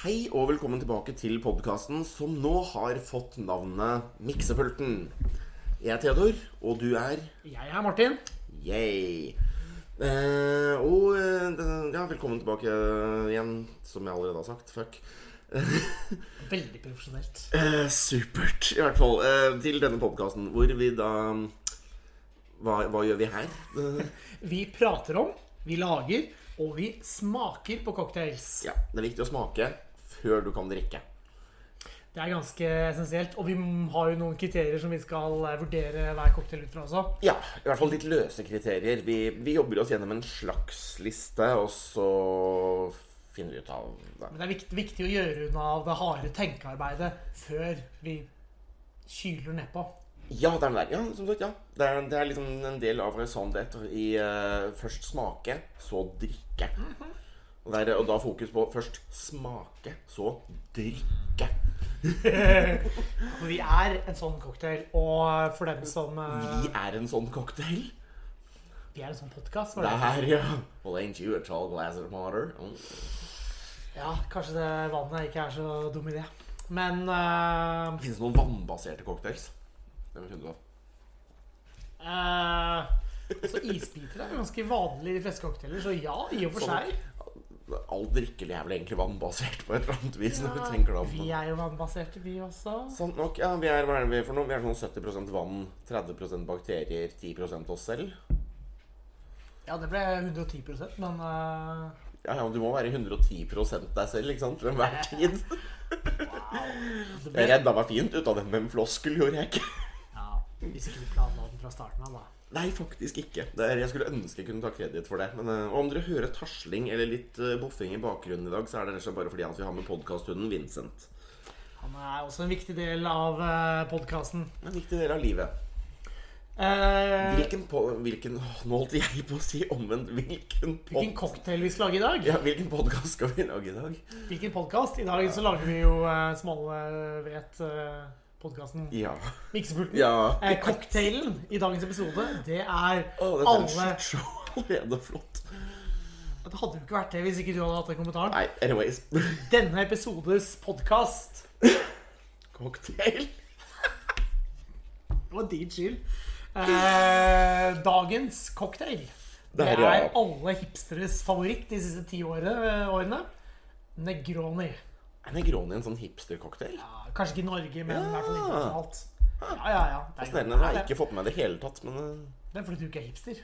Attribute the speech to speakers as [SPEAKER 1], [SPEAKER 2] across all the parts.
[SPEAKER 1] Hei og velkommen tilbake til podkasten som nå har fått navnet Miksepulten. Jeg er Theodor, og du er
[SPEAKER 2] Jeg er Martin.
[SPEAKER 1] Yay. Eh, og eh, ja, velkommen tilbake igjen, som jeg allerede har sagt. Fuck.
[SPEAKER 2] Veldig profesjonelt.
[SPEAKER 1] Eh, supert, i hvert fall. Eh, til denne podkasten, hvor vi da hva, hva gjør vi her?
[SPEAKER 2] Vi prater om, vi lager, og vi smaker på cocktails.
[SPEAKER 1] ja, Det er viktig å smake før du kan drikke.
[SPEAKER 2] Det er ganske essensielt. Og vi har jo noen kriterier som vi skal eh, vurdere hver cocktail ut fra også.
[SPEAKER 1] Ja, i hvert fall litt løse kriterier. Vi, vi jobber oss gjennom en slags liste, og så finner vi ut av det.
[SPEAKER 2] Men det er viktig, viktig å gjøre unna det harde tenkearbeidet før vi kyler nedpå.
[SPEAKER 1] Ja, det er den der. Ja, som sagt, ja. Det er, det er liksom en del av det i uh, først smake, så drikke. Mm det er, og da fokus på først smake, så drikke.
[SPEAKER 2] Vi er en sånn cocktail, og for dem som eh,
[SPEAKER 1] Vi er en sånn cocktail.
[SPEAKER 2] Vi er en sånn podkast.
[SPEAKER 1] Det er, ja. Well, ain't you a tall glass of water? Mm.
[SPEAKER 2] Ja, kanskje det vannet ikke er så dum idé. Men uh,
[SPEAKER 1] Finnes det noen vannbaserte cocktails? Det vil jeg finne ut av.
[SPEAKER 2] Uh, altså Isbiter er ganske vanlig i de fleste cocktailer, så ja, i og for
[SPEAKER 1] Sånn.
[SPEAKER 2] seg.
[SPEAKER 1] Alt drikkelig er vel egentlig vannbasert på et eller annet vis. når vi tenker det om.
[SPEAKER 2] Vi er jo vannbaserte, vi også.
[SPEAKER 1] Sant nok. Ja, vi er, hva er vi for noe? Vi er sånn 70% vann, 30% bakterier, 10 oss selv.
[SPEAKER 2] Ja, det ble 110% men uh...
[SPEAKER 1] Ja, ja, du må være 110 deg selv, ikke sant? Til enhver tid.
[SPEAKER 2] Ble...
[SPEAKER 1] Jeg redda meg fint ut av det med en floskel, gjorde jeg ikke?
[SPEAKER 2] ja, Hvis ikke du planla den fra starten av, da.
[SPEAKER 1] Nei, faktisk ikke. Det er, jeg skulle ønske jeg kunne ta kreditt for det. Men eh, og om dere hører tasling eller litt uh, boffing i bakgrunnen i dag, så er det rett bare fordi at vi har med podkasthunden Vincent.
[SPEAKER 2] Han er også en viktig del av uh, podkasten.
[SPEAKER 1] En viktig del av livet.
[SPEAKER 2] Eh,
[SPEAKER 1] Hvilken, på, hvilken Nå holdt jeg på å si omvendt. Hvilken,
[SPEAKER 2] hvilken cocktail vi skal lage i dag?
[SPEAKER 1] ja, hvilken podkast skal vi lage i dag?
[SPEAKER 2] Hvilken podkast? I dag så lager vi jo, uh, som vet, uh, podkasten
[SPEAKER 1] Ja.
[SPEAKER 2] Miksepulten.
[SPEAKER 1] ja.
[SPEAKER 2] Eh, cocktailen i dagens episode, det er
[SPEAKER 1] dette er
[SPEAKER 2] alle
[SPEAKER 1] allerede flott.
[SPEAKER 2] Det hadde jo ikke vært det hvis ikke du hadde hatt den kommentaren.
[SPEAKER 1] Nei, anyways.
[SPEAKER 2] Denne episodes podkast
[SPEAKER 1] Cocktail.
[SPEAKER 2] Det var din skyld. Eh, dagens cocktail. Det
[SPEAKER 1] Der,
[SPEAKER 2] er
[SPEAKER 1] ja.
[SPEAKER 2] alle hipsteres favoritt de siste ti årene. Negroni.
[SPEAKER 1] Er Negroni en sånn hipster-cocktail?
[SPEAKER 2] Ja, kanskje ikke i Norge, men i hvert fall
[SPEAKER 1] Ja.
[SPEAKER 2] internasjonalt. Ja, ja, ja. Er,
[SPEAKER 1] Fascinerende. Jeg har ikke fått med meg det i hele tatt. Men eh,
[SPEAKER 2] det er fordi du ikke er hipster.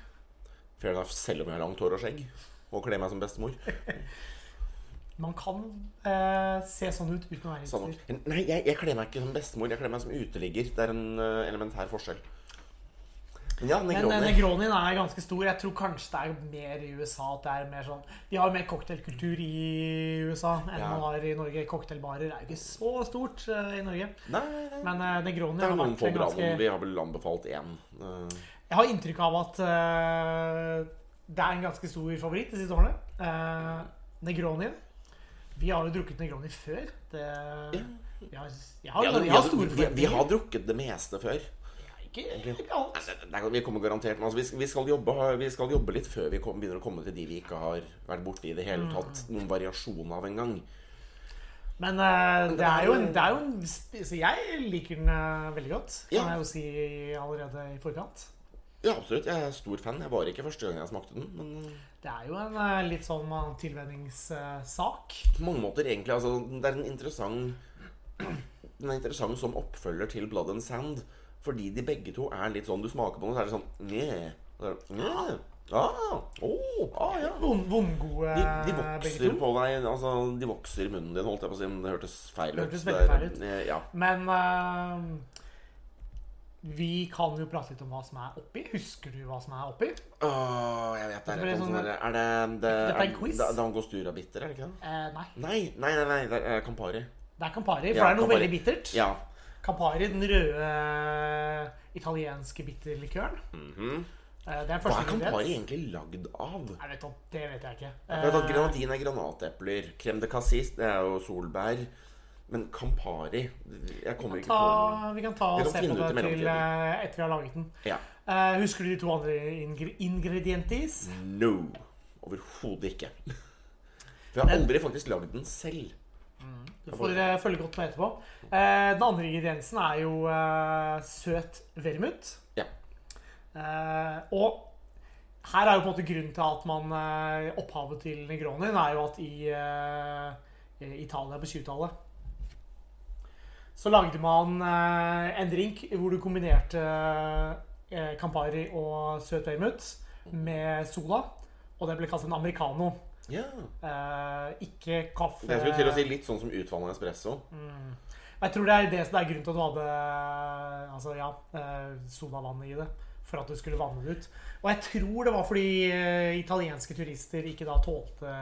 [SPEAKER 1] fair enough, selv om jeg har langt hår og skjegg. Og kler meg som bestemor.
[SPEAKER 2] Man kan eh, se sånn ut uten å være
[SPEAKER 1] Sånn.
[SPEAKER 2] hipster.
[SPEAKER 1] Nei, jeg, jeg kler meg ikke som bestemor. Jeg kler meg som uteligger. Det er en uh, elementær forskjell. Men ja,
[SPEAKER 2] Men eh, Negronien er ganske stor. Jeg tror kanskje det er mer i USA at det er mer sånn De har jo mer cocktailkultur i USA enn
[SPEAKER 1] Ja.
[SPEAKER 2] man har i Norge. Cocktailbarer er jo ikke så stort uh, i Norge.
[SPEAKER 1] Nei, nei.
[SPEAKER 2] Men uh, Negroni
[SPEAKER 1] Det er
[SPEAKER 2] har
[SPEAKER 1] noen
[SPEAKER 2] vært
[SPEAKER 1] få
[SPEAKER 2] ganske.
[SPEAKER 1] Vi har vel anbefalt én. Uh...
[SPEAKER 2] Jeg har inntrykk av at det er en ganske stor favoritt de siste årene. Uh, Negronien. Vi har jo drukket Negroni før. Det, Vi, har, jeg har,
[SPEAKER 1] har,
[SPEAKER 2] jeg har
[SPEAKER 1] vi, vi har drukket det meste før.
[SPEAKER 2] Ikke, galt.
[SPEAKER 1] Nei, Vi kommer garantert altså, vi, vi, skal jobbe, vi skal jobbe litt før vi kom, begynner å komme til de vi ikke har vært borti i det hele tatt. Noen variasjon av en gang.
[SPEAKER 2] Men eh, det er jo en, det er jo en Så jeg liker den uh, veldig godt, kan
[SPEAKER 1] Ja.
[SPEAKER 2] jeg jo si allerede i forkant.
[SPEAKER 1] Ja, absolutt. Jeg er stor fan. Jeg var ikke første gang jeg smakte den. Men eh,
[SPEAKER 2] Det er jo en litt sånn tilvenningssak.
[SPEAKER 1] på mange måter egentlig altså, Det er en interessant Den er interessant som oppfølger til Blood and Sand. Fordi de begge to er litt sånn Du smaker på noe, så er det sånn Nye. Nye. Ah, oh, ah, ja.
[SPEAKER 2] Vond- Vondgode
[SPEAKER 1] De, de vokser på deg Altså, de vokser i munnen din, holdt jeg på å si. Men det hørtes feil
[SPEAKER 2] Det
[SPEAKER 1] ut.
[SPEAKER 2] hørtes veldig
[SPEAKER 1] er-
[SPEAKER 2] feil ut.
[SPEAKER 1] eh, Ja.
[SPEAKER 2] Men uh, vi kan jo prate litt om hva som er oppi. Husker du hva som er oppi?
[SPEAKER 1] Åh, jeg vet det er
[SPEAKER 2] Det blir sånn-
[SPEAKER 1] Er Er det det
[SPEAKER 2] er en
[SPEAKER 1] er,
[SPEAKER 2] quiz.
[SPEAKER 1] det, det er Angostura bitter, er det ikke det?
[SPEAKER 2] Eh, nei.
[SPEAKER 1] Nei, nei, nei, nei det er Campari.
[SPEAKER 2] Det er Campari, for
[SPEAKER 1] Ja,
[SPEAKER 2] det er noe
[SPEAKER 1] Campari.
[SPEAKER 2] veldig bittert.
[SPEAKER 1] Ja.
[SPEAKER 2] Campari, den røde italienske bitterlikøren.
[SPEAKER 1] Mm
[SPEAKER 2] -hmm. det er
[SPEAKER 1] Hva er Campari egentlig lagd av?
[SPEAKER 2] Jeg vet, at- det vet jeg ikke.
[SPEAKER 1] Jeg vet at Granatin er granatepler. Crème de cassis det er jo solbær. Men Campari Jeg kommer ikke på
[SPEAKER 2] den. vi kan ta og se på det til eh, etter vi har laget den.
[SPEAKER 1] Ja.
[SPEAKER 2] Eh, husker du de to andre ingre ingredientis?
[SPEAKER 1] No. Overhodet ikke. For jeg har aldri faktisk lagd den selv.
[SPEAKER 2] Mm. Du får eh, følge godt med etterpå. Eh, den andre ingrediensen er jo eh, søt vermut.
[SPEAKER 1] Ja.
[SPEAKER 2] Eh, og her er jo på en måte grunnen til at man eh, Opphavet til Negronien er jo at i eh, Italia på 20-tallet så lagde man en drink hvor du kombinerte Campari og søt vermut med soda. Og det ble kalt en americano.
[SPEAKER 1] Ja.
[SPEAKER 2] Eh, ikke kaffe.
[SPEAKER 1] Det skulle til å si litt sånn som utvannet espresso.
[SPEAKER 2] Jeg tror det er det som er grunnen til at du hadde altså, ja, eh, sodavann i det. For at du skulle vanne det ut. Og jeg tror det var fordi eh, italienske turister ikke da tålte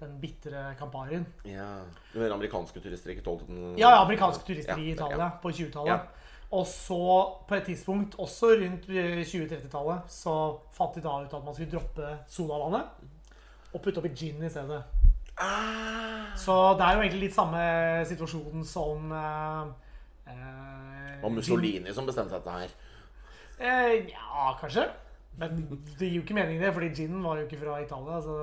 [SPEAKER 2] den bitre Camparien.
[SPEAKER 1] Ja. Men amerikanske turister ikke tålte den
[SPEAKER 2] Ja, ja, amerikanske turister
[SPEAKER 1] Ja,
[SPEAKER 2] i Italia
[SPEAKER 1] ja.
[SPEAKER 2] på 20-tallet.
[SPEAKER 1] Ja.
[SPEAKER 2] Og så, på et tidspunkt, også rundt eh, 2030-tallet, så fant de da ut at man skulle droppe sodavannet og putte oppi gin i stedet.
[SPEAKER 1] Ah!
[SPEAKER 2] Så det er jo egentlig litt samme situasjonen som eh, eh,
[SPEAKER 1] Det var Mussolini som bestemte dette her.
[SPEAKER 2] Eh, ja, kanskje. Men det gir jo ikke mening, det, fordi ginen var jo ikke fra Italia. Så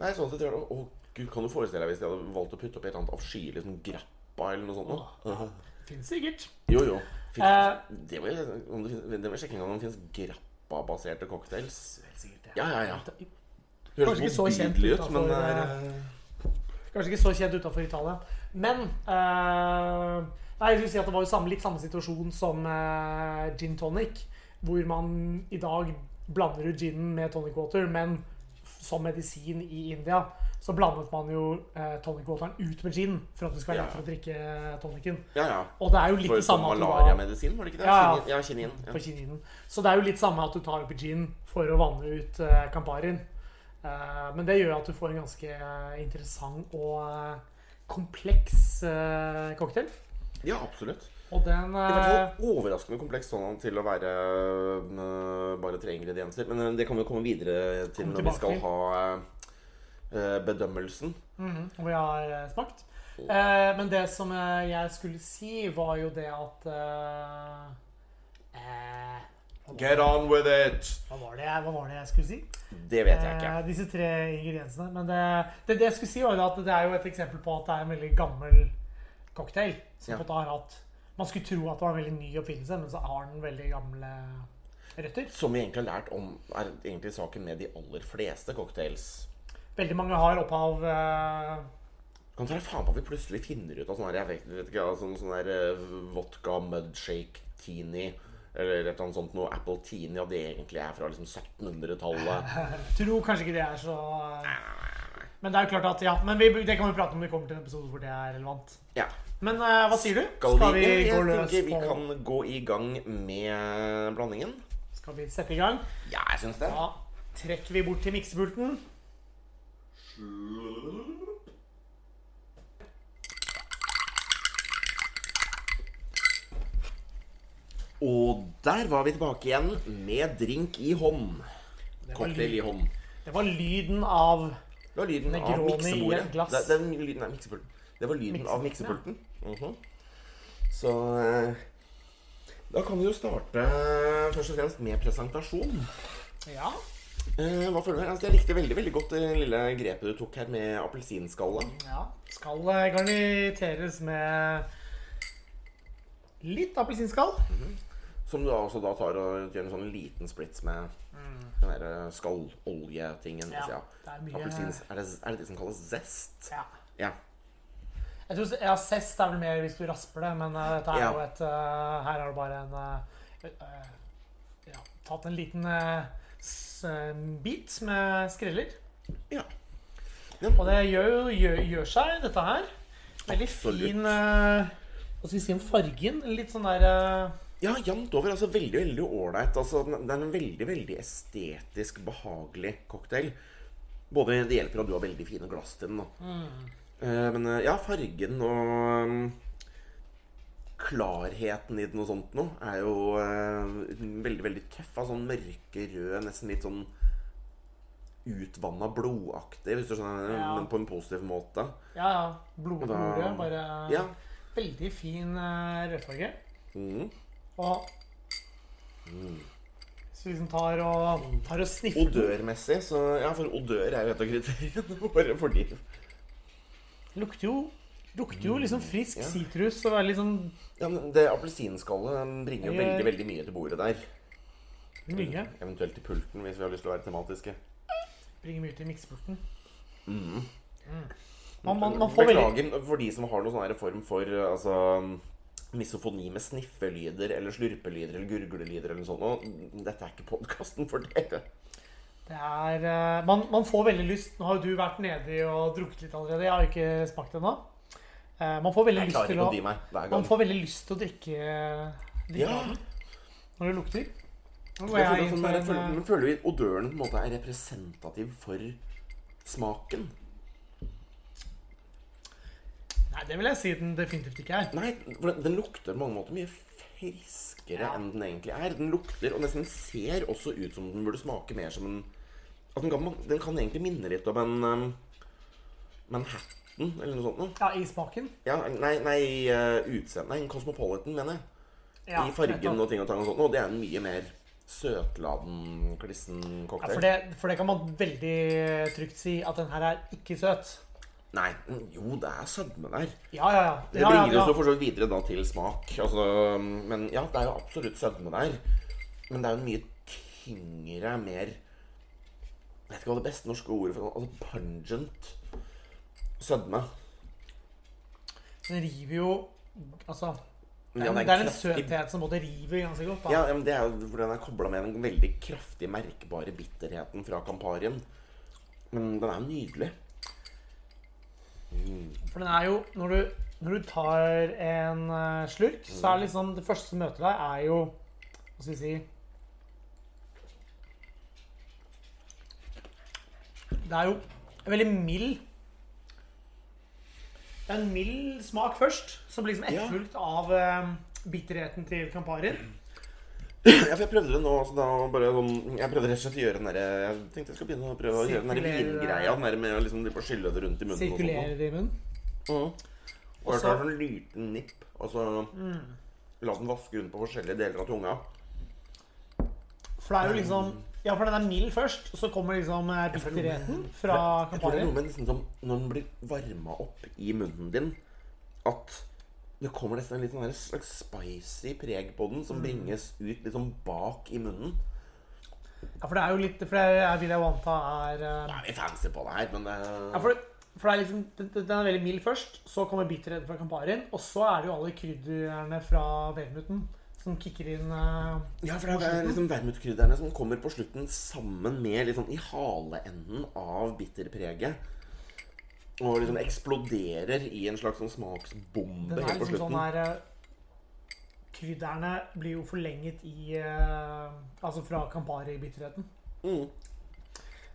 [SPEAKER 1] Nei, sånn sett gjør det Å, gud, kan du forestille deg hvis de hadde valgt å putte opp et eller annet avskyelig sånn grappa eller noe sånt? nå?
[SPEAKER 2] Åh, fins sikkert.
[SPEAKER 1] Jo, jo. Finns,
[SPEAKER 2] Eh.
[SPEAKER 1] det må jeg, om det, finnes- det var sjekking av om det finnes grappa-baserte cocktails.
[SPEAKER 2] Helt sikkert ja.
[SPEAKER 1] Ja, ja, ja.
[SPEAKER 2] Kanskje ikke så kjent
[SPEAKER 1] ut, men
[SPEAKER 2] utenfor,
[SPEAKER 1] er eh,
[SPEAKER 2] Kanskje ikke så kjent utafor Italia. Men uh, Nei, jeg skulle si at det var jo samme, litt samme situasjon som uh, gin tonic. Hvor man i dag blander ut ginen med tonic water, men som medisin i India så blandet man jo eh, tonic wateren ut med gin for at det skulle være lettere å drikke tonicen.
[SPEAKER 1] Ja, ja.
[SPEAKER 2] Og det er jo litt
[SPEAKER 1] For
[SPEAKER 2] det
[SPEAKER 1] sånn
[SPEAKER 2] samme at du da
[SPEAKER 1] malariamedisin, var det ikke det?
[SPEAKER 2] Ja, ja.
[SPEAKER 1] Ja,
[SPEAKER 2] kininen.
[SPEAKER 1] Ja.
[SPEAKER 2] Så det er jo litt samme at du tar oppi gin for å vanne ut eh, Camparien. Eh, men det gjør at du får en ganske eh, interessant og eh, kompleks cocktail.
[SPEAKER 1] ja, absolutt.
[SPEAKER 2] Og den
[SPEAKER 1] I hvert fall overraskende kompleks sånn til å være øh, bare tre ingredienser. Men det kan vi komme videre til
[SPEAKER 2] Kom
[SPEAKER 1] når vi skal ha bedømmelsen. bedømmelsen.
[SPEAKER 2] -hmm. og vi har smakt. Men det som jeg skulle si, var jo det at
[SPEAKER 1] Get on with it!
[SPEAKER 2] hva, var det, jeg- hva var det jeg skulle si?
[SPEAKER 1] Det vet jeg ikke.
[SPEAKER 2] Eh, disse tre ingrediensene. Men det, det, det jeg skulle si, var at det er jo et eksempel på at det er en veldig gammel cocktail. Som
[SPEAKER 1] Ja.
[SPEAKER 2] på har hatt Man skulle tro at det var en veldig ny oppfinnelse, men så har den veldig gamle røtter.
[SPEAKER 1] Som vi egentlig har lært om, er egentlig saken med de aller fleste cocktails.
[SPEAKER 2] Veldig mange har opphav eh,
[SPEAKER 1] Kan ta deg faen på at vi plutselig finner ut av sånn her, jeg vet, vet ikke, sånn, sånn øh, vodka mudshake teeny eller et eller annet sånt noe apple Tini, at det egentlig er fra liksom 1700-tallet.
[SPEAKER 2] Tror kanskje ikke det er så eh, Men det er jo klart at ja, men vi, det kan vi prate om når vi kommer til en episode hvor det er relevant.
[SPEAKER 1] Ja.
[SPEAKER 2] Men uh, hva sier du?
[SPEAKER 1] Skal,
[SPEAKER 2] Skal
[SPEAKER 1] vi,
[SPEAKER 2] vi gå løs
[SPEAKER 1] på vi kan gå i gang med blandingen.
[SPEAKER 2] Skal vi sette i gang?
[SPEAKER 1] Ja, jeg syns det.
[SPEAKER 2] Da trekker vi bort til miksepulten.
[SPEAKER 1] Og der var vi tilbake igjen med drink i hånd. Cocktail i hånd.
[SPEAKER 2] det var lyden av
[SPEAKER 1] Det var lyden av miksebordet.
[SPEAKER 2] et.
[SPEAKER 1] Det, lyden miksepulten. Det var lyden av
[SPEAKER 2] Miksepulten,
[SPEAKER 1] miksepulten. Mhm. Så eh, da kan vi jo starte først og fremst med presentasjon.
[SPEAKER 2] Ja.
[SPEAKER 1] Eh, hva føler du? Altså, jeg likte veldig veldig godt det lille grepet du tok her med appelsinskallet.
[SPEAKER 2] ja. Skal eh, garniteres med litt appelsinskall.
[SPEAKER 1] Som du da også da tar og gjør en sånn liten splits med den der eh, skalloljetingen.
[SPEAKER 2] Ja,
[SPEAKER 1] Ja.
[SPEAKER 2] det er mye-
[SPEAKER 1] Appelsins, er, det, er det det som kalles zest?
[SPEAKER 2] Ja.
[SPEAKER 1] Ja.
[SPEAKER 2] Jeg tror ja, Zest er vel mer hvis du rasper det, men eh, dette er
[SPEAKER 1] Ja.
[SPEAKER 2] jo et uh, Her er det bare en eh, Ja, tatt en liten bit med skreller.
[SPEAKER 1] ja.
[SPEAKER 2] Og det gjør gjør, gjør seg, dette her. Veldig
[SPEAKER 1] Absolutt.
[SPEAKER 2] fin Hva skal vi si om fargen? Litt sånn der
[SPEAKER 1] Ja, jevnt over. altså Veldig veldig ålreit. Altså, det er en veldig veldig estetisk behagelig cocktail. Både Det hjelper at du har veldig fine glass til den. Mm. Eh, Men eh, ja, fargen og mm, klarheten i den og sånt noe er jo eh, veldig veldig tøff. av Sånn mørkerød, nesten litt sånn utvanna blodaktig, hvis du skjønner,
[SPEAKER 2] Ja.
[SPEAKER 1] men på en positiv måte.
[SPEAKER 2] Ja, ja. Blod,
[SPEAKER 1] Og da-
[SPEAKER 2] Bare
[SPEAKER 1] Ja.
[SPEAKER 2] veldig fin rødfarge.
[SPEAKER 1] Mm.
[SPEAKER 2] Og Hvis vi liksom tar og, tar og sniffer
[SPEAKER 1] Odørmessig, så Ja, for odør er jo et av kriteriene. Bare fordi
[SPEAKER 2] Lukter jo Lukter jo liksom frisk
[SPEAKER 1] Ja.
[SPEAKER 2] sitrus og er liksom
[SPEAKER 1] Ja, men Det appelsinskallet bringer jo veldig veldig mye til bordet der.
[SPEAKER 2] mye.
[SPEAKER 1] Eventuelt til pulten, hvis vi har lyst til å være tematiske.
[SPEAKER 2] Bringer mye til miksepulten.
[SPEAKER 1] Mm.
[SPEAKER 2] Man, man, man Beklager veldig
[SPEAKER 1] for de som har noen sånn form for altså, misofoni med sniffelyder eller slurpelyder eller gurglelyder eller noe sånt. Dette er ikke podkasten for dere.
[SPEAKER 2] Det er eh, man, man får veldig lyst Nå har jo du vært nedi og drukket litt allerede. Jeg har ikke smakt ennå. Eh, man får veldig
[SPEAKER 1] Jeg
[SPEAKER 2] lyst til å
[SPEAKER 1] å
[SPEAKER 2] Man får veldig lyst til å drikke, drikke
[SPEAKER 1] Ja.
[SPEAKER 2] når det lukter. Nå
[SPEAKER 1] Jeg
[SPEAKER 2] jeg
[SPEAKER 1] føler, sånn føler,
[SPEAKER 2] eh,
[SPEAKER 1] føler vi odøren på en måte er representativ for smaken?
[SPEAKER 2] Nei, det vil jeg si den definitivt ikke er.
[SPEAKER 1] Nei, for den, den lukter på mange måter mye friskere
[SPEAKER 2] Ja.
[SPEAKER 1] enn den egentlig er. Den lukter og nesten ser også ut som den burde smake mer som en at den, kan, den kan egentlig minne litt om en um, Manhattan eller noe sånt. noe.
[SPEAKER 2] Ja, i smaken.
[SPEAKER 1] Ja, nei, nei uh, utseende Nei, Cosmopolitan, mener jeg.
[SPEAKER 2] Ja,
[SPEAKER 1] I fargen og ting og tang og sånt. Og det er en mye mer søtladen, klissen
[SPEAKER 2] ja,
[SPEAKER 1] cocktail.
[SPEAKER 2] for, det, for det kan man veldig trygt si at den her er ikke søt.
[SPEAKER 1] Nei, jo, det er sødme der.
[SPEAKER 2] Ja, ja, ja.
[SPEAKER 1] Det bringer oss jo for så vidt videre da til smak. Altså, men ja, det er jo absolutt sødme der. Men det er jo en mye tyngre, mer Jeg vet ikke hva det beste norske ordet for Altså pungent sødme.
[SPEAKER 2] Den river jo Altså Det er,
[SPEAKER 1] Ja,
[SPEAKER 2] det er en søthet som både river ganske godt. Da.
[SPEAKER 1] Ja, men det er jo fordi den er kobla med den veldig kraftig merkbare bitterheten fra Camparien. Men den er jo nydelig.
[SPEAKER 2] For den er jo Når du, når du tar en eh, slurk, så er det liksom Det første som møter deg, er jo Hva skal vi si Det er jo en veldig mild Det er en mild smak først, som blir liksom etterfulgt av eh, bitterheten til Camparien.
[SPEAKER 1] Ja, for jeg prøvde det nå altså, da, bare sånn, Jeg prøvde rett og slett å gjøre den derre Jeg tenkte jeg skal begynne å prøve å gjøre den der vingreia. Den der med å liksom og skylle det rundt i munnen.
[SPEAKER 2] Sirkulere det i munnen.
[SPEAKER 1] Og og
[SPEAKER 2] så-
[SPEAKER 1] tar sånn liten nipp, og så la den vaske rundt på forskjellige deler av tunga.
[SPEAKER 2] For det er jo liksom Ja, for den er mild først, og så kommer liksom bitterheten fra
[SPEAKER 1] Jeg tror det er noe med liksom, som når den blir varma opp i munnen din, at det kommer nesten en sånn slags spicy preg på den
[SPEAKER 2] Mm.
[SPEAKER 1] som bringes ut liksom bak i munnen.
[SPEAKER 2] Ja, for det er jo litt For det er, vil jeg anta er uh,
[SPEAKER 1] Da er vi fancy på det her, men det
[SPEAKER 2] Ja, for, det, for det er liksom, den, den er veldig mild først, så kommer bitterheten fra Camparien, og så er det jo alle krydderne fra vermuten som kicker inn uh,
[SPEAKER 1] Ja, for det er liksom vermutkrydderne som kommer på slutten sammen med liksom i haleenden av bitterpreget. Og liksom eksploderer i en slags sånn smaksbombe helt på
[SPEAKER 2] liksom
[SPEAKER 1] slutten.
[SPEAKER 2] sånn her eh, Krydderne blir jo forlenget i eh, Altså fra Campari-bitterheten.
[SPEAKER 1] Mm.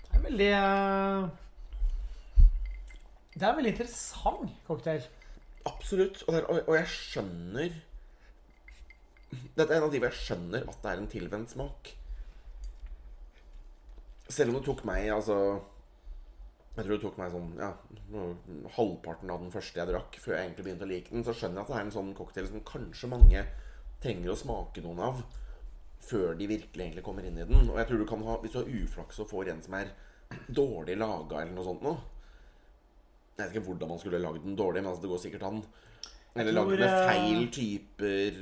[SPEAKER 2] Det er veldig eh, Det er en veldig interessant cocktail.
[SPEAKER 1] Absolutt. Og, er, og, og jeg skjønner Dette er en av de hvor jeg skjønner at det er en tilvendt smak. Selv om det tok meg altså Jeg tror det tok meg sånn ja, halvparten av den første jeg drakk, før jeg egentlig begynte å like den, så skjønner jeg at det er en sånn cocktail som kanskje mange trenger å smake noen av før de virkelig egentlig kommer inn i den. Og jeg tror du kan ha, hvis du har uflaks og får en som er dårlig laga eller noe sånt noe Jeg vet ikke hvordan man skulle lagd den dårlig, men altså, det går sikkert an. Eller lagd med
[SPEAKER 2] eh,
[SPEAKER 1] feil typer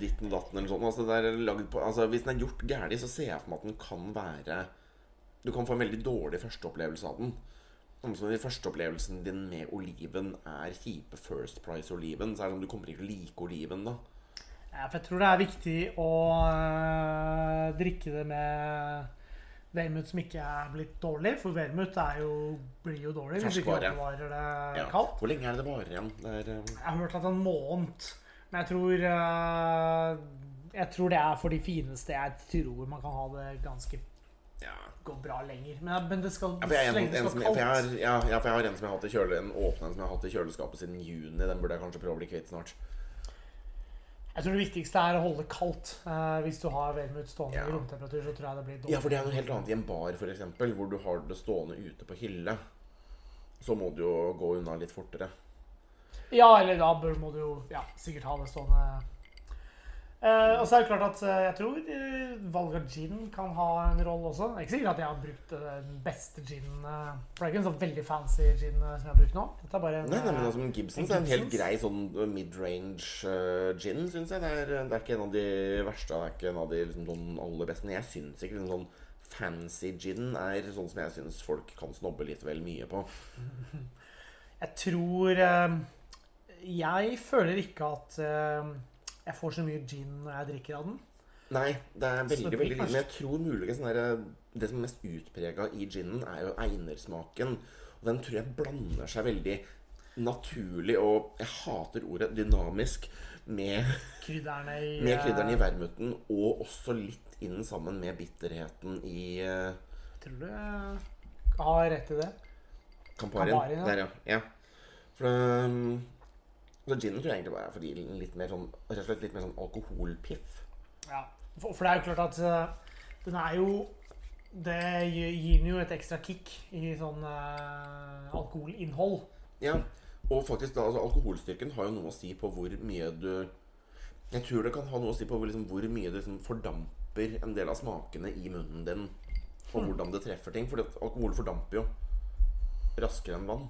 [SPEAKER 1] ditten og datten eller sånt. Altså, på, altså, hvis den er gjort gærlig, så ser jeg for meg at den kan være Du kan få en veldig dårlig førsteopplevelse av den. Samme som den første opplevelsen din med oliven er kjipe First Price-oliven, så er det sånn du kommer ikke til å like oliven da.
[SPEAKER 2] Ja, for jeg tror det er viktig å øh, drikke det med vermut som ikke er blitt dårlig. For vermut er blir jo dårlig hvis ikke oppbevarer det
[SPEAKER 1] Ja.
[SPEAKER 2] kaldt.
[SPEAKER 1] Hvor lenge er det det varer igjen? Der, er, eh,
[SPEAKER 2] Jeg har hørt at en måned. Men jeg tror øh, Jeg tror det er for de fineste. Jeg tror man kan ha det ganske. Gå bra lenger. Men, men det skal
[SPEAKER 1] Ja, for jeg, en, en for jeg, har, ja, ja, for jeg har en som jeg har hatt i kjøle, en åpne en som jeg har hatt i kjøleskapet siden juni. Den burde jeg kanskje prøve å bli kvitt snart.
[SPEAKER 2] Jeg tror det viktigste er å holde kaldt. Eh, hvis du har vermut stående
[SPEAKER 1] Ja.
[SPEAKER 2] i romtemperatur, så tror jeg det blir dårlig.
[SPEAKER 1] Ja, for det er noe helt annet i en bar, eksempel, hvor du har det stående ute på hylle. Så må du jo gå unna litt fortere.
[SPEAKER 2] Ja, eller da bør, må du jo ja, sikkert ha det stående Eh, og så er det klart at uh, jeg tror uh, valg av gin kan ha en rolle også. Det er ikke sikkert at jeg har brukt eh, den beste ginen. eh, for det er ikke en sånn veldig fancy gin eh, som jeg har brukt nå. Dette er bare en
[SPEAKER 1] Nei, nei, men
[SPEAKER 2] eh,
[SPEAKER 1] altså, men Gibsons
[SPEAKER 2] en
[SPEAKER 1] er en helt grei sånn mid-range eh, gin, syns jeg. Det er, det er ikke en av de verste. Det er ikke en av de liksom, aller beste. Men jeg syns ikke en sånn fancy gin er sånn som jeg syns folk kan snobbe litt vel mye på.
[SPEAKER 2] Jeg tror eh, Jeg føler ikke at eh, jeg får så mye gin når jeg drikker av den.
[SPEAKER 1] Nei, det er veldig
[SPEAKER 2] det
[SPEAKER 1] veldig lite. Men jeg tror muligens der, det som er mest utprega i ginen, er jo einersmaken. Og den tror jeg blander seg veldig naturlig og Jeg hater ordet dynamisk med,
[SPEAKER 2] Krydderne i
[SPEAKER 1] med krydderne i
[SPEAKER 2] eh,
[SPEAKER 1] vermuten, og også litt inn sammen med bitterheten i Jeg
[SPEAKER 2] Tror du jeg har rett i det?
[SPEAKER 1] Kamparien.
[SPEAKER 2] Kamparien, ja.
[SPEAKER 1] Der, ja. ja. For um, så ginen tror jeg egentlig bare er fordi litt mer sånn rett og slett litt mer sånn alkoholpiff.
[SPEAKER 2] Ja. For, for det er jo klart at uh, den er jo Det gir gir den jo et ekstra kick i sånn uh, alkoholinnhold.
[SPEAKER 1] Ja, og faktisk da, altså Alkoholstyrken har jo noe å si på hvor mye du Jeg tror det kan ha noe å si på hvor, liksom, hvor mye du liksom fordamper en del av smakene i munnen din. Og
[SPEAKER 2] Hmm.
[SPEAKER 1] hvordan det treffer ting. For alkohol fordamper jo raskere enn vann.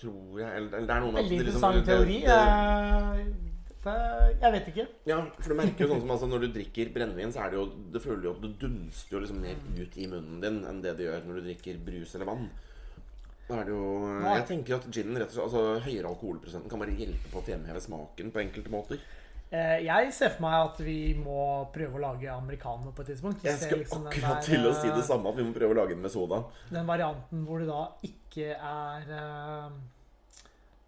[SPEAKER 1] Tror jeg. Eller, eller det er noen
[SPEAKER 2] veldig
[SPEAKER 1] liksom-
[SPEAKER 2] interessant teori.
[SPEAKER 1] det-
[SPEAKER 2] Eh, det, jeg vet ikke.
[SPEAKER 1] Ja, for du merker jo sånn som altså, Når du drikker brennevin, så er det jo Det føler jo at det dunster jo liksom mer ut i munnen din enn det det gjør når du drikker brus eller vann. Da er det jo
[SPEAKER 2] Nei.
[SPEAKER 1] Jeg tenker at ginen rett og slett Altså høyere alkoholprosenten kan bare hjelpe på å fremheve smaken på enkelte måter.
[SPEAKER 2] Eh, jeg ser for meg at vi må prøve å lage americano på et tidspunkt.
[SPEAKER 1] Jeg skal
[SPEAKER 2] liksom
[SPEAKER 1] akkurat
[SPEAKER 2] der,
[SPEAKER 1] til å si
[SPEAKER 2] eh,
[SPEAKER 1] det samme, at vi må prøve å lage den med soda.
[SPEAKER 2] Den varianten hvor det da ikke er eh,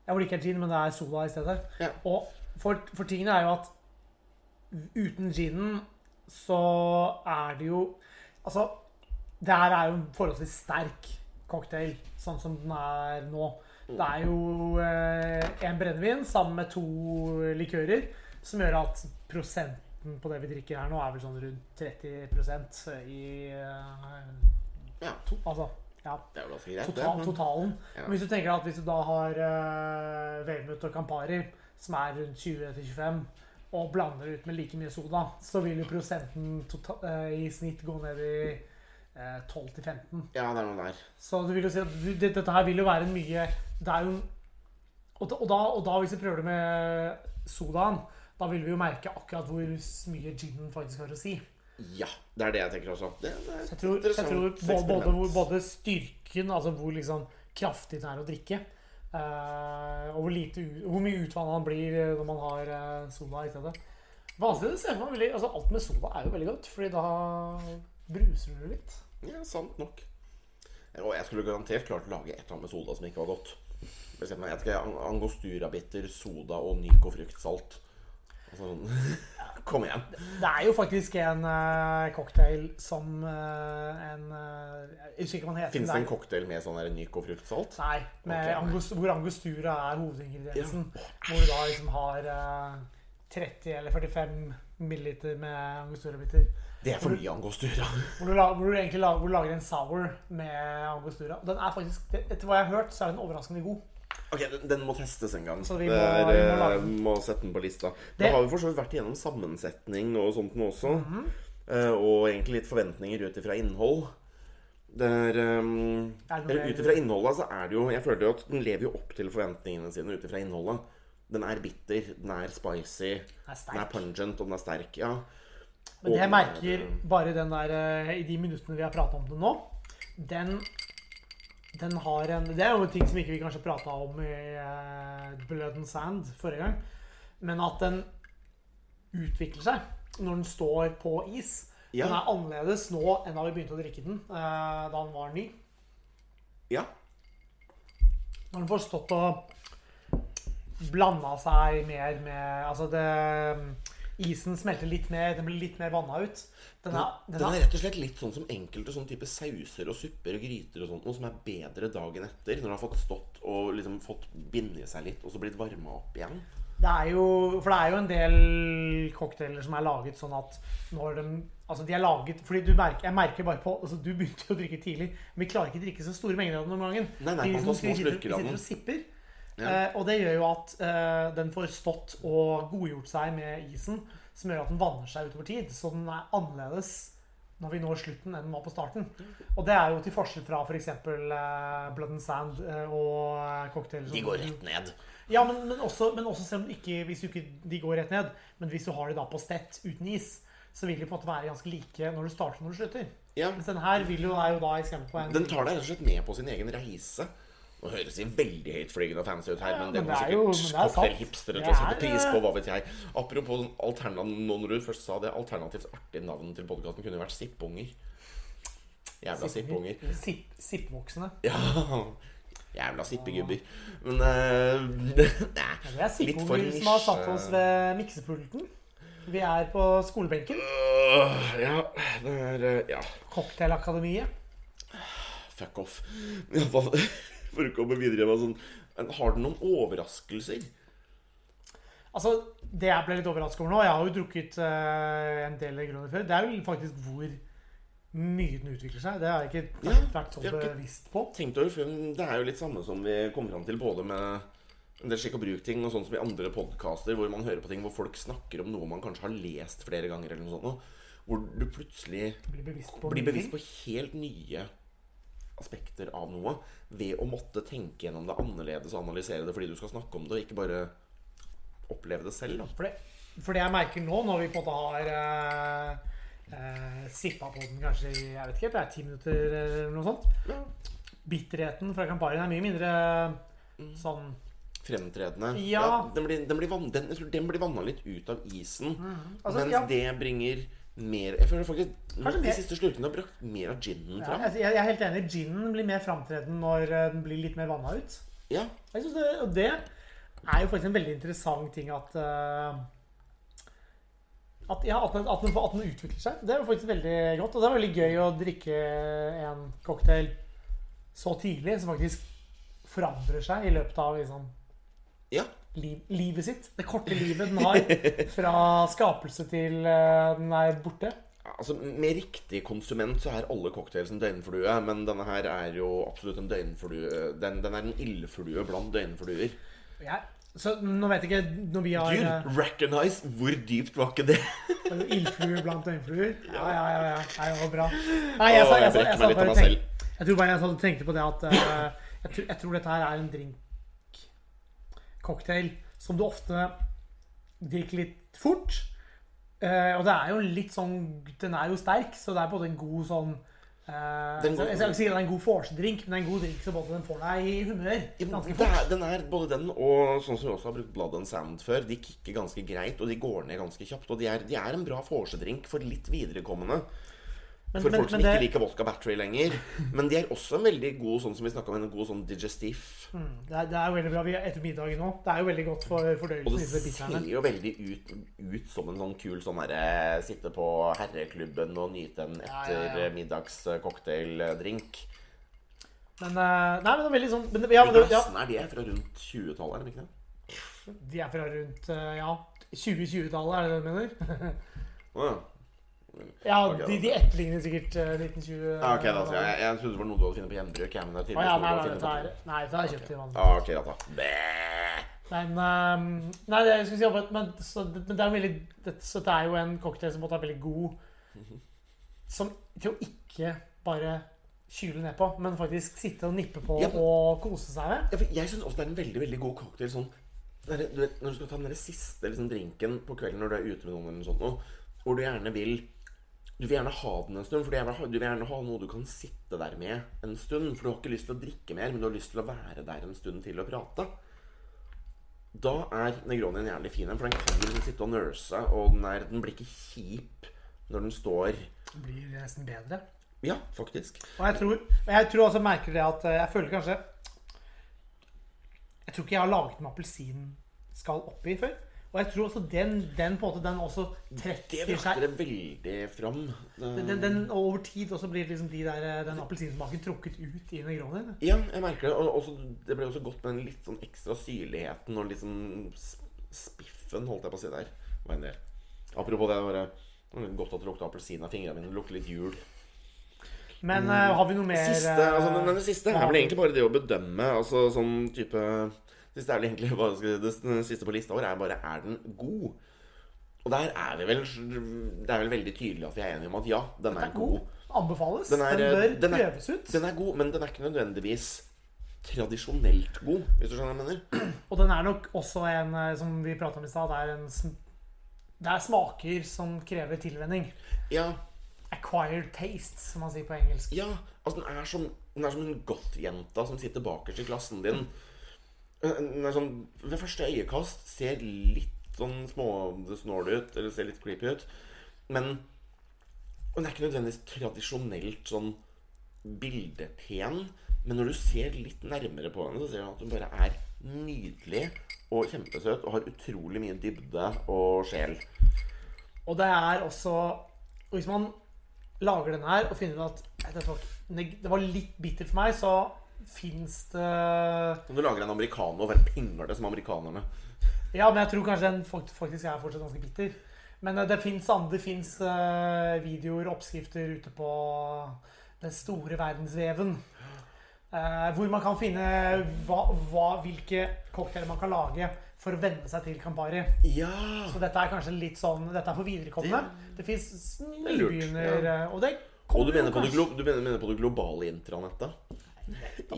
[SPEAKER 2] Ja, hvor det ikke er gin, men det er soda i stedet.
[SPEAKER 1] Ja.
[SPEAKER 2] Og for, for tingene er jo at uten ginen så er det jo Altså, det her er jo en forholdsvis sterk cocktail, sånn som den er nå. Det er jo eh, en brennevin sammen med to likører, som gjør at prosenten på det vi drikker her nå, er vel sånn rundt 30% i uh,
[SPEAKER 1] Ja,
[SPEAKER 2] to, Altså, ja.
[SPEAKER 1] det er vel ganske greit,
[SPEAKER 2] Total,
[SPEAKER 1] det.
[SPEAKER 2] totalen.
[SPEAKER 1] Ja.
[SPEAKER 2] Men hvis du tenker at hvis du da har uh, Velmut og Campari, som er rundt 20-25, og blander ut med like mye soda, så vil jo prosenten total, uh, i snitt gå ned i uh, 12-15.
[SPEAKER 1] Ja, det er noe der.
[SPEAKER 2] Så du vil jo si at du, det, dette her vil jo være en mye Det er jo og da, og, da, og da, hvis vi prøver det med sodaen, da vil vi jo merke akkurat hvor mye ginen faktisk har å si.
[SPEAKER 1] Ja, det er det jeg tenker også. Det, det
[SPEAKER 2] jeg tror, jeg tror både, både, både styrken, altså hvor liksom kraftig den er å drikke, eh, og hvor, lite, hvor mye utvannet den blir eh, når man har eh, soda i stedet. Vanskelig å se for meg altså Alt med soda er jo veldig godt, Fordi da bruser du litt.
[SPEAKER 1] Ja, sant nok. Og jeg skulle garantert klart å lage et eller annet med soda som ikke var godt. For eksempel, jeg vet ikke, ang- Angostura-bitter, soda og Nyco fruktsalt. Altså, kom igjen.
[SPEAKER 2] Det er jo faktisk en uh, cocktail som uh, en uh, Jeg husker ikke hva den heter.
[SPEAKER 1] Fins det en cocktail med sånn der Nyco fruktsalt?
[SPEAKER 2] Nei, med
[SPEAKER 1] Ok.
[SPEAKER 2] angos, hvor angostura er hovedingrediensen. Hvor du da liksom har eh, 30 eller 45 milliliter med angostura-biter.
[SPEAKER 1] Det er for mye Angostura.
[SPEAKER 2] Hvor du, la, hvor, du egentlig lager, hvor du lager en sour med angostura. Den er faktisk, Etter hva jeg har hørt, så er den overraskende god.
[SPEAKER 1] Ok, den, den må testes en gang.
[SPEAKER 2] Så vi
[SPEAKER 1] det
[SPEAKER 2] må-
[SPEAKER 1] er,
[SPEAKER 2] vi må
[SPEAKER 1] eh, må sette den på lista.
[SPEAKER 2] Det-
[SPEAKER 1] Da har vi for så vidt vært igjennom sammensetning og sånt nå også.
[SPEAKER 2] Mhm.
[SPEAKER 1] Eh, og egentlig litt forventninger ut ifra innhold. Der, er, um,
[SPEAKER 2] det mer-
[SPEAKER 1] Ut ifra innholdet så er det jo Jeg føler jo at den lever jo opp til forventningene sine ut ifra innholdet. Den er bitter, den er spicy,
[SPEAKER 2] Den er
[SPEAKER 1] den er pungent, og den er sterk. Ja.
[SPEAKER 2] Men det jeg merker
[SPEAKER 1] er,
[SPEAKER 2] bare den der eh, i de minuttene vi har prata om den nå, den den har en Det er jo en ting som ikke vi kanskje prata om i uh, Blood and Sand forrige gang. Men at den utvikler seg når den står på is.
[SPEAKER 1] Ja.
[SPEAKER 2] Den er annerledes nå enn da vi begynte å drikke den uh, da den var ny.
[SPEAKER 1] ja.
[SPEAKER 2] Når den får stått og blanda seg mer med Altså, det Isen smelter litt mer, den blir litt mer vanna ut. Den er, den
[SPEAKER 1] Den
[SPEAKER 2] er,
[SPEAKER 1] rett og slett litt sånn som enkelte sånn type sauser og supper og gryter og sånt, noe som er bedre dagen etter, når du har fått stått og liksom fått binde seg litt, og så blitt varma opp igjen.
[SPEAKER 2] det er jo For det er jo en del cocktailer som er laget sånn at når de Altså, de er laget Fordi du merker Jeg merker bare på Altså, du begynte jo å drikke tidlig, men vi klarer ikke å drikke så store mengder av den om gangen.
[SPEAKER 1] Nei, nei,
[SPEAKER 2] de,
[SPEAKER 1] man av
[SPEAKER 2] Vi
[SPEAKER 1] den.
[SPEAKER 2] sitter og sipper.
[SPEAKER 1] Ja.
[SPEAKER 2] Eh, og det gjør jo at eh, den får stått og godgjort seg med isen, som gjør at den vanner seg utover tid. Så den er annerledes når vi når slutten enn den var på starten. Og det er jo til forskjell fra f.eks. Eh, Blood and Sand eh, og eh, cocktail.
[SPEAKER 1] De går rett ned.
[SPEAKER 2] Ja, men, men, også, men også selv om ikke, hvis du ikke, de går rett ned. Men hvis du har de da på stett uten is, så vil de på en måte være ganske like når du starter og når du slutter.
[SPEAKER 1] Ja,
[SPEAKER 2] Mens den her vil jo, er jo da eksempel på en
[SPEAKER 1] Den tar deg rett og slett med på sin egen reise. Nå høres de veldig høytflygende og fancy ut her,
[SPEAKER 2] Ja,
[SPEAKER 1] men det
[SPEAKER 2] men det er jo-
[SPEAKER 1] sikkert
[SPEAKER 2] det er
[SPEAKER 1] til å sette pris
[SPEAKER 2] eh,
[SPEAKER 1] på. Hva vet jeg. Apropos alternativ, nå når du først sa det, alternativt artig navn til podkasten kunne jo vært Sippunger. Jævla sippunger.
[SPEAKER 2] Sippvoksne.
[SPEAKER 1] Sip Ja. Jævla sippegubber. Men uh,
[SPEAKER 2] Ja, det er sippunger som har satt oss ved miksepulten. Vi er på skolebenken.
[SPEAKER 1] Uh, Ja, det er uh, Ja,
[SPEAKER 2] Cocktailakademiet.
[SPEAKER 1] fuck off. For å komme videre med sånn Har du noen overraskelser?
[SPEAKER 2] Altså, Det jeg ble litt overrasket over nå Jeg har jo drukket uh, en del Negroni før. Det er jo faktisk hvor mye den utvikler seg. Det har jeg ikke
[SPEAKER 1] Ja,
[SPEAKER 2] vært så bevisst på.
[SPEAKER 1] Tenkt over for Det er jo litt samme som vi kom fram til både med en del skikk og bruk-ting og sånn som i andre podkaster, hvor man hører på ting hvor folk snakker om noe man kanskje har lest flere ganger, eller noe sånt, hvor du plutselig
[SPEAKER 2] blir bevisst på
[SPEAKER 1] blir bevisst på helt nye aspekter av noe ved å måtte tenke gjennom det annerledes og analysere det fordi du skal snakke om det, og ikke bare oppleve det selv.
[SPEAKER 2] For det, for det jeg merker nå, når vi på en måte har eh, eh, sippa på den kanskje i jeg vet ikke, det er ti minutter eller noe sånt
[SPEAKER 1] Ja.
[SPEAKER 2] Bitterheten fra Camparien er mye mindre sånn
[SPEAKER 1] Fremtredende.
[SPEAKER 2] Ja.
[SPEAKER 1] den, blir, den, blir van, den, den blir vanna litt ut av isen.
[SPEAKER 2] Altså,
[SPEAKER 1] mens
[SPEAKER 2] ja.
[SPEAKER 1] det bringer mer Jeg føler faktisk
[SPEAKER 2] Kanskje
[SPEAKER 1] De siste slurkene har brakt mer av ginen
[SPEAKER 2] ja, jeg, jeg er helt enig. Ginen blir mer framtreden når eh, den blir litt mer vanna ut.
[SPEAKER 1] Ja.
[SPEAKER 2] Jeg synes det, og det er jo faktisk en veldig interessant ting at uh, at, ja, at, den, at, den, at den utvikler seg. Det er jo faktisk veldig godt. Og det er veldig gøy å drikke en cocktail så tidlig, som faktisk forandrer seg i løpet av liksom,
[SPEAKER 1] ja.
[SPEAKER 2] Liv, livet sitt. Det korte livet den har. Fra skapelse til eh, den er borte.
[SPEAKER 1] Altså, Med riktig konsument så er alle cocktails en døgnflue, men denne her er jo absolutt en døgnflue. Den, den er en ildflue blant døgnfluer.
[SPEAKER 2] Ja. så nå vet jeg ikke Når vi har
[SPEAKER 1] Gud,
[SPEAKER 2] eh,
[SPEAKER 1] recognize! Hvor dypt var ikke det?
[SPEAKER 2] Ildfluer blant døgnfluer? Ja, ja, ja. ja. Nei, det var bra. Nei, jeg, sa, jeg,
[SPEAKER 1] jeg
[SPEAKER 2] sa, jeg, sa
[SPEAKER 1] av
[SPEAKER 2] bare
[SPEAKER 1] meg
[SPEAKER 2] tenk,
[SPEAKER 1] selv.
[SPEAKER 2] jeg tror bare jeg tenkte på det at uh, jeg, tror, jeg tror dette her er en drink cocktail som du ofte drikker litt fort. Eh, og det er jo litt sånn Den er jo sterk, så det er både en god sånn eh,
[SPEAKER 1] Den går-
[SPEAKER 2] Jeg skal ikke si det er en god vorsedrink, men det er en god drink så både den får deg i humør. Ganske fort.
[SPEAKER 1] er, den er både den og sånn som vi også har brukt Blood and Sand før. De kicker ganske greit, og de går ned ganske kjapt. Og de er, de er en bra vorsedrink for litt viderekommende.
[SPEAKER 2] Men-
[SPEAKER 1] For
[SPEAKER 2] men-
[SPEAKER 1] folk som ikke
[SPEAKER 2] det-
[SPEAKER 1] liker vodka battery lenger. Men de er også en veldig god sånn som vi om, en god sånn digestif.
[SPEAKER 2] Det er, det er veldig bra vi er etter middagen nå. Det er jo veldig godt for
[SPEAKER 1] Og det ser jo veldig ut, ut som en sånn kul sånn derre Sitte på herreklubben og nyte en
[SPEAKER 2] Ja,
[SPEAKER 1] etter
[SPEAKER 2] ja, middags
[SPEAKER 1] cocktaildrink.
[SPEAKER 2] Men eh, Nei, men det er veldig sånn men, ja, men, ja,
[SPEAKER 1] glassene er de fra rundt 20-tallet, er de ikke det?
[SPEAKER 2] De er fra rundt eh, ja, 2020-tallet, er det det du mener?
[SPEAKER 1] Å, ja.
[SPEAKER 2] Ja, de, de etterligner sikkert eh, 1920.
[SPEAKER 1] Ja, ok, da, så jeg, jeg trodde det var noe du hadde funnet på gjenbruk. Jeg, men det er ah,
[SPEAKER 2] ja, nei, nei, dette er, nei, dette jeg kjøpt i vann.
[SPEAKER 1] Ah, ok, da.
[SPEAKER 2] Men, um, nei, det, jeg skulle si at- men, så, men det er veldig det, Så det er jo en cocktail som måtte være veldig god som, til å ikke bare kyle ned på, men faktisk sitte og nippe på
[SPEAKER 1] Ja, men-
[SPEAKER 2] og kose seg med.
[SPEAKER 1] Ja, jeg syns også det er en veldig veldig god cocktail sånn det er- du vet, Når du skal ta den der siste liksom, drinken på kvelden når du er ute med noen, eller sånt, noe, hvor du gjerne vil Du vil gjerne ha den en stund, for du vil, gjerne ha noe du kan sitte der med en stund. For du har ikke lyst til å drikke mer, men du har lyst til å være der en stund til å prate. Da er Negroni en jævlig fin en, for den kan du liksom sitte og nurse, og den, er, den blir ikke kjip når den står
[SPEAKER 2] Den blir nesten bedre.
[SPEAKER 1] Ja, faktisk.
[SPEAKER 2] Og jeg tror, og jeg tror også merker det at eh, jeg føler kanskje Jeg tror ikke jeg har laget med appelsinskall oppi før. Og jeg tror også den, den på en måte den også
[SPEAKER 1] Det
[SPEAKER 2] trekker seg
[SPEAKER 1] det veldig fram. Den,
[SPEAKER 2] den, den, og over tid også blir liksom de der, eh, den appelsinsmaken trukket ut i Negronien.
[SPEAKER 1] Ja, jeg merker det. Og også, det ble også godt med den litt sånn ekstra syrligheten og liksom spiffen, holdt jeg på å si der. Var en del. Apropos det, bare godt at det lukta appelsin av fingrene mine. Det lukter litt jul.
[SPEAKER 2] Men eh, har vi noe mer
[SPEAKER 1] Siste,
[SPEAKER 2] eh,
[SPEAKER 1] altså, den, den siste
[SPEAKER 2] her
[SPEAKER 1] er vel egentlig bare det å bedømme. Altså sånn type Siste er vel egentlig bare, Det det siste på lista vår er bare Er den god? Og der er vi vel Det er vel veldig tydelig at vi er enige om at ja, den er god.
[SPEAKER 2] Anbefales.
[SPEAKER 1] Den er, den bør
[SPEAKER 2] prøves ut.
[SPEAKER 1] Den er god, men den er ikke nødvendigvis tradisjonelt god, hvis du skjønner hva jeg mener.
[SPEAKER 2] Og den er nok også en, eh, som vi prata om i stad, det er en Det er smaker som krever tilvenning.
[SPEAKER 1] Ja,
[SPEAKER 2] Acquired taste, som man sier på engelsk.
[SPEAKER 1] ja altså den er som, den er som en goth-jenta som sitter bakerst i klassen din. Den er sånn Ved første øyekast ser litt sånn småsnål ut, eller ser litt creepy ut. Men den er ikke nødvendigvis tradisjonelt sånn bildepen. Men når du ser litt nærmere på henne, så ser du at hun bare er nydelig og kjempesøt og har utrolig mye dybde og sjel.
[SPEAKER 2] Og det er også Hvis man lager den her og finner ut at «Nei, det var litt bittert for meg, så fins det
[SPEAKER 1] Om du lager en americano og bare pinger det som amerikanerne.
[SPEAKER 2] Ja, men jeg tror kanskje den faktisk er fortsatt ganske bitter. Men eh, det fins det eh, videoer, oppskrifter ute på den store verdensveven. eh, hvor man kan finne hva, hva, hvilke cocktailer man kan lage for å venne seg til Campari.
[SPEAKER 1] Ja!
[SPEAKER 2] Så dette er kanskje litt sånn Dette er for viderekomne. Det fins
[SPEAKER 1] er lurt,
[SPEAKER 2] nybegynner...
[SPEAKER 1] ja.
[SPEAKER 2] Og det
[SPEAKER 1] Og du mener, på det, du mener, mener på det globale intranettet?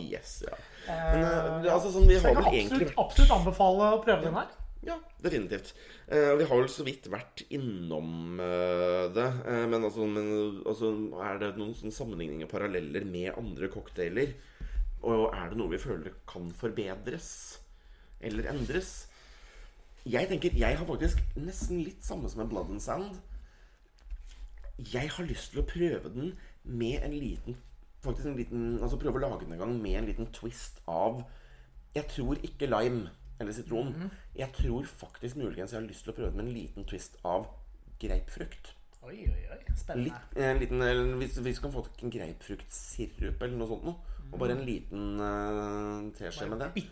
[SPEAKER 1] Yes, ja.
[SPEAKER 2] Eh,
[SPEAKER 1] Men eh, altså sånn, vi
[SPEAKER 2] så
[SPEAKER 1] har
[SPEAKER 2] jeg
[SPEAKER 1] vel
[SPEAKER 2] kan
[SPEAKER 1] egentlig
[SPEAKER 2] absolutt, absolutt anbefale å prøve den her.
[SPEAKER 1] Ja, definitivt. Eh, vi har vel så vidt vært innom eh, det. Eh, men altså, men, altså er det noen sånn sammenligninger, paralleller med andre cocktailer? Og er det noe vi føler kan forbedres? Eller endres? Jeg tenker, jeg har faktisk nesten litt samme som en Blood and Sand. Jeg har lyst til å prøve den med en liten Faktisk en liten Altså prøve å lage den en gang med en liten twist av Jeg tror ikke lime eller sitron. Jeg tror faktisk muligens jeg har lyst til å prøve den med en liten twist av grapefrukt.
[SPEAKER 2] Oi, oi, oi. Spennende.
[SPEAKER 1] Litt, en liten, eller hvis, hvis vi kan få en grapefruktsirup eller noe sånt noe. Og bare en liten uh, teskje med det.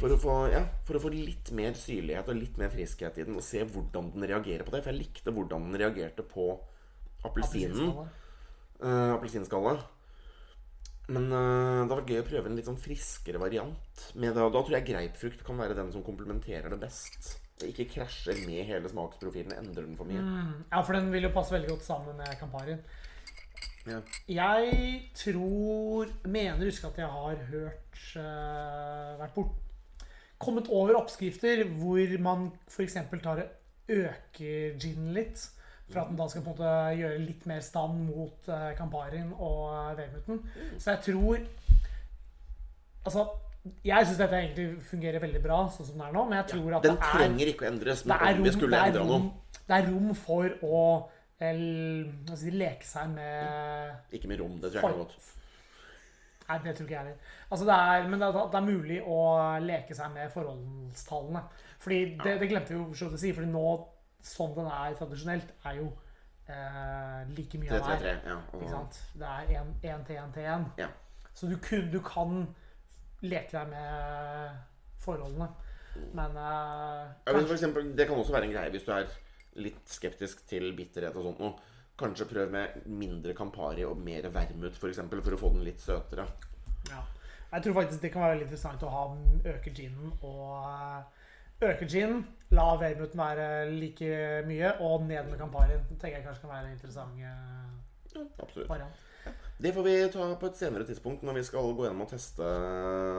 [SPEAKER 1] For å, få, ja, for å få litt mer syrlighet og litt mer friskhet i den, og se hvordan den reagerer på det. For jeg likte hvordan den reagerte på appelsinen. Appelsinskallet. Appelsinskallet. Men uh, det var gøy å prøve en litt sånn friskere variant. Med det, og da tror jeg greipfrukt kan være den som komplementerer det best. Det ikke krasjer med hele smaksprofilen, endrer den for mye.
[SPEAKER 2] Ja, for den vil jo passe veldig godt sammen med Camparien.
[SPEAKER 1] Ja.
[SPEAKER 2] Jeg tror Mener huske at jeg har hørt uh, Vært bort Kommet over oppskrifter hvor man f.eks. tar og øker ginen litt. For at den da skal på en måte gjøre litt mer stand mot Kamparin og uh. Så jeg tror Altså, jeg syns dette egentlig fungerer veldig bra sånn som det er nå, men jeg tror at
[SPEAKER 1] Den
[SPEAKER 2] det er
[SPEAKER 1] trenger ikke å endres, men om
[SPEAKER 2] rom,
[SPEAKER 1] vi skulle
[SPEAKER 2] rom,
[SPEAKER 1] noe
[SPEAKER 2] det er rom for å si, leke seg med
[SPEAKER 1] Ikke med rom, det tror jeg ikke er godt.
[SPEAKER 2] Nei, det tror ikke jeg heller. Altså, det er, men det er, det er mulig å leke seg med forholdstallene. Fordi det, det glemte vi jo å si, fordi nå, sånn den er tradisjonelt, er jo eh, like mye av
[SPEAKER 1] 3-3-3.
[SPEAKER 2] hver.
[SPEAKER 1] Ja,
[SPEAKER 2] Ikke sant? Det er én til én til én.
[SPEAKER 1] ja.
[SPEAKER 2] Så du, kun, du kan leke deg med forholdene. Men eh,
[SPEAKER 1] Ja, for eksempel, det kan også være en greie hvis du er litt skeptisk til bitterhet og sånt noe. Kanskje prøv med mindre Campari og mer vermut, for, eksempel, for å få den litt søtere.
[SPEAKER 2] Ja. Jeg tror faktisk det kan være veldig interessant å ha øke ginen og eh, øke gin, la vermuten være like mye, og ned med Camparien. Det tenker jeg kanskje kan være en interessant
[SPEAKER 1] Ja, absolutt.
[SPEAKER 2] variant.
[SPEAKER 1] Det får vi ta på et senere tidspunkt når vi skal gå gjennom og teste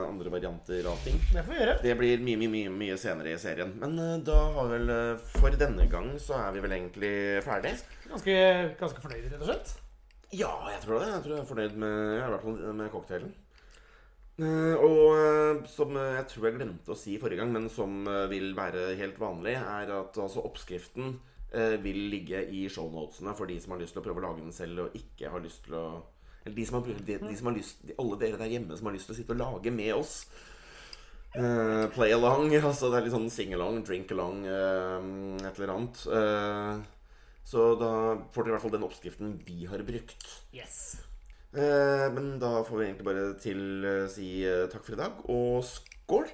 [SPEAKER 1] andre varianter av ting.
[SPEAKER 2] Det får vi gjøre.
[SPEAKER 1] Det blir mye, mye, mye, mye senere i serien. Men eh, da har vel eh, For denne gang så er vi vel egentlig ferdig.
[SPEAKER 2] Ganske, ganske fornøyd, rett og slett.
[SPEAKER 1] Ja, jeg tror det. Jeg tror jeg er fornøyd med, i hvert fall med cocktailen. Eh, og eh, som eh, jeg tror jeg glemte å si forrige gang, men som vil være helt vanlig, er at altså oppskriften vil ligge i shownotene for de som har lyst til å prøve å lage den selv, og ikke har lyst til å Eller de som har, de, de som har lyst de, Alle dere der hjemme som har lyst til å sitte og lage med oss. Uh, play along. Altså det er litt sånn sing along, drink along, uh, et eller annet. Uh, så da får dere i hvert fall den oppskriften vi har brukt.
[SPEAKER 2] Yes.
[SPEAKER 1] Eh, men da får vi egentlig bare til eh, si eh, takk for i dag, og skål!